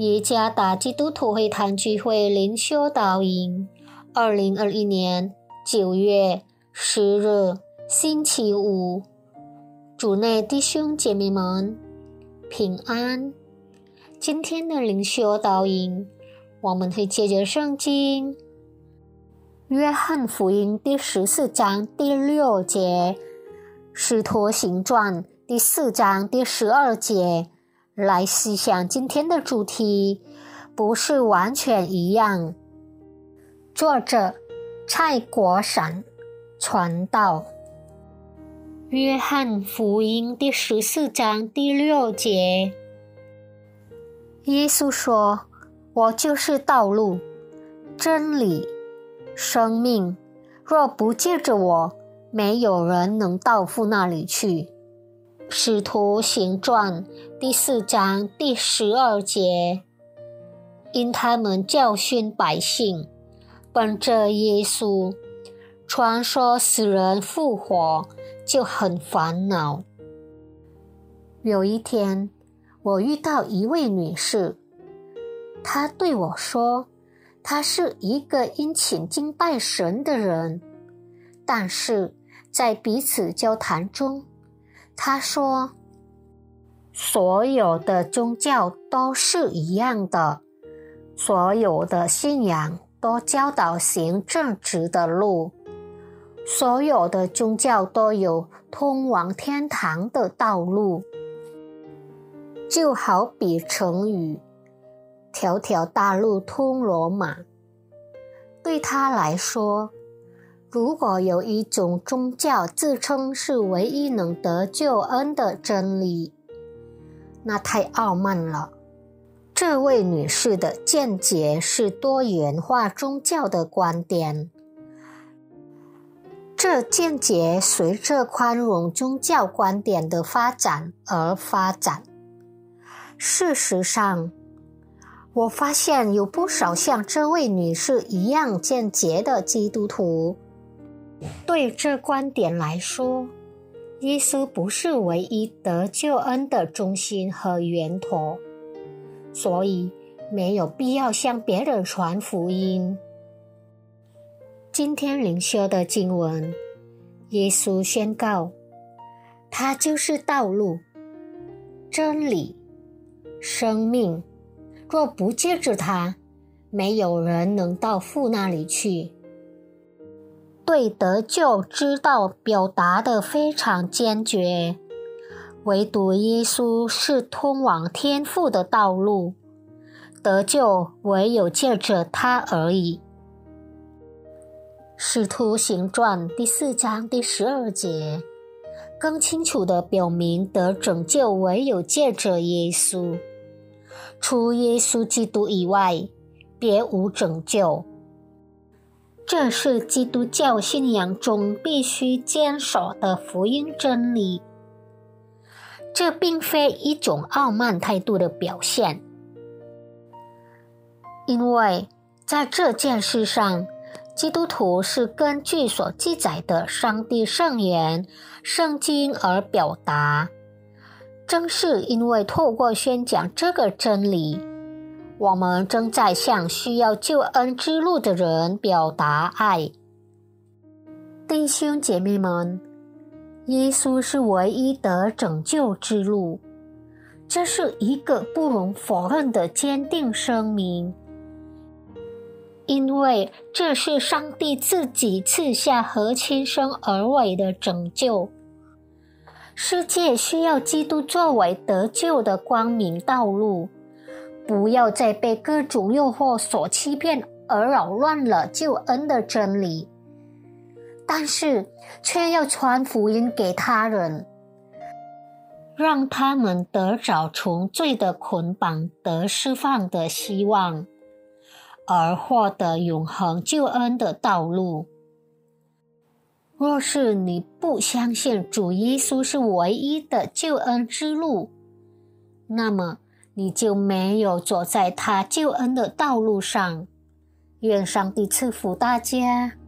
耶加达基督徒会堂聚会灵修导引，二零二一年九月十日星期五，主内弟兄姐妹们平安。今天的灵修导引，我们会借着圣经《约翰福音》第十四章第六节，《使徒行传》第四章第十二节。来思想今天的主题，不是完全一样。作者蔡国闪传道。约翰福音第十四章第六节，耶稣说：“我就是道路、真理、生命。若不借着我，没有人能到父那里去。”使徒行传第四章第十二节，因他们教训百姓，本着耶稣传说死人复活，就很烦恼。有一天，我遇到一位女士，她对我说，她是一个殷勤敬拜神的人，但是在彼此交谈中。他说：“所有的宗教都是一样的，所有的信仰都教导行正直的路，所有的宗教都有通往天堂的道路。就好比成语‘条条大路通罗马’，对他来说。”如果有一种宗教自称是唯一能得救恩的真理，那太傲慢了。这位女士的见解是多元化宗教的观点，这见解随着宽容宗教观点的发展而发展。事实上，我发现有不少像这位女士一样见解的基督徒。对这观点来说，耶稣不是唯一得救恩的中心和源头，所以没有必要向别人传福音。今天灵修的经文，耶稣宣告，他就是道路、真理、生命。若不借着他，没有人能到父那里去。对得救之道表达的非常坚决，唯独耶稣是通往天父的道路，得救唯有借着他而已。使徒行传第四章第十二节，更清楚地表明得拯救唯有借着耶稣，除耶稣基督以外，别无拯救。这是基督教信仰中必须坚守的福音真理。这并非一种傲慢态度的表现，因为在这件事上，基督徒是根据所记载的上帝圣言、圣经而表达。正是因为透过宣讲这个真理。我们正在向需要救恩之路的人表达爱，弟兄姐妹们，耶稣是唯一的拯救之路，这是一个不容否认的坚定声明，因为这是上帝自己赐下和亲生而为的拯救。世界需要基督作为得救的光明道路。不要再被各种诱惑所欺骗而扰乱了救恩的真理，但是却要传福音给他人，让他们得着从罪的捆绑得释放的希望，而获得永恒救恩的道路。若是你不相信主耶稣是唯一的救恩之路，那么。你就没有走在他救恩的道路上。愿上帝赐福大家。